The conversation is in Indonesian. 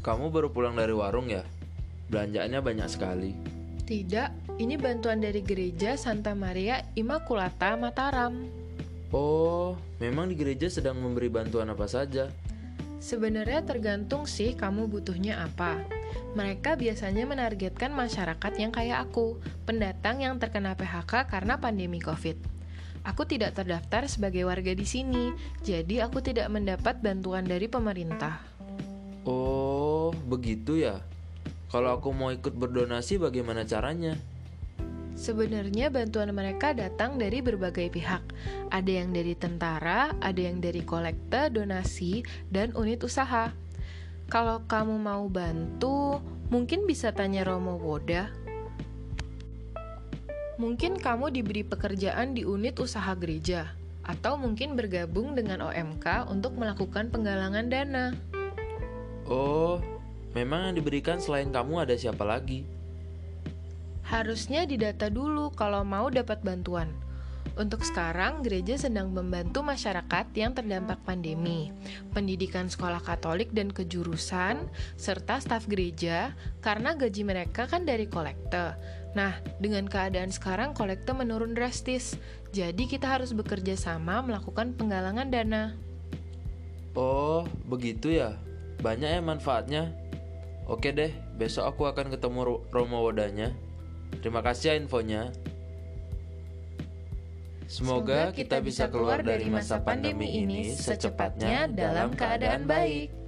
kamu baru pulang dari warung ya? Belanjaannya banyak sekali. Tidak, ini bantuan dari gereja Santa Maria Immaculata Mataram. Oh, memang di gereja sedang memberi bantuan apa saja? Sebenarnya tergantung sih kamu butuhnya apa. Mereka biasanya menargetkan masyarakat yang kayak aku, pendatang yang terkena PHK karena pandemi COVID. Aku tidak terdaftar sebagai warga di sini, jadi aku tidak mendapat bantuan dari pemerintah. Oh, begitu ya. Kalau aku mau ikut berdonasi bagaimana caranya? Sebenarnya bantuan mereka datang dari berbagai pihak. Ada yang dari tentara, ada yang dari kolekte, donasi, dan unit usaha. Kalau kamu mau bantu, mungkin bisa tanya Romo Woda. Mungkin kamu diberi pekerjaan di unit usaha gereja, atau mungkin bergabung dengan OMK untuk melakukan penggalangan dana. Oh, memang yang diberikan selain kamu ada siapa lagi? Harusnya didata dulu kalau mau dapat bantuan. Untuk sekarang, gereja sedang membantu masyarakat yang terdampak pandemi, pendidikan sekolah Katolik dan kejurusan, serta staf gereja, karena gaji mereka kan dari kolekte. Nah, dengan keadaan sekarang kolekte menurun drastis, jadi kita harus bekerja sama melakukan penggalangan dana. Oh, begitu ya. Banyak ya manfaatnya. Oke deh, besok aku akan ketemu Romo Wodanya. Terima kasih ya infonya. Semoga kita bisa keluar dari masa pandemi ini secepatnya dalam keadaan baik.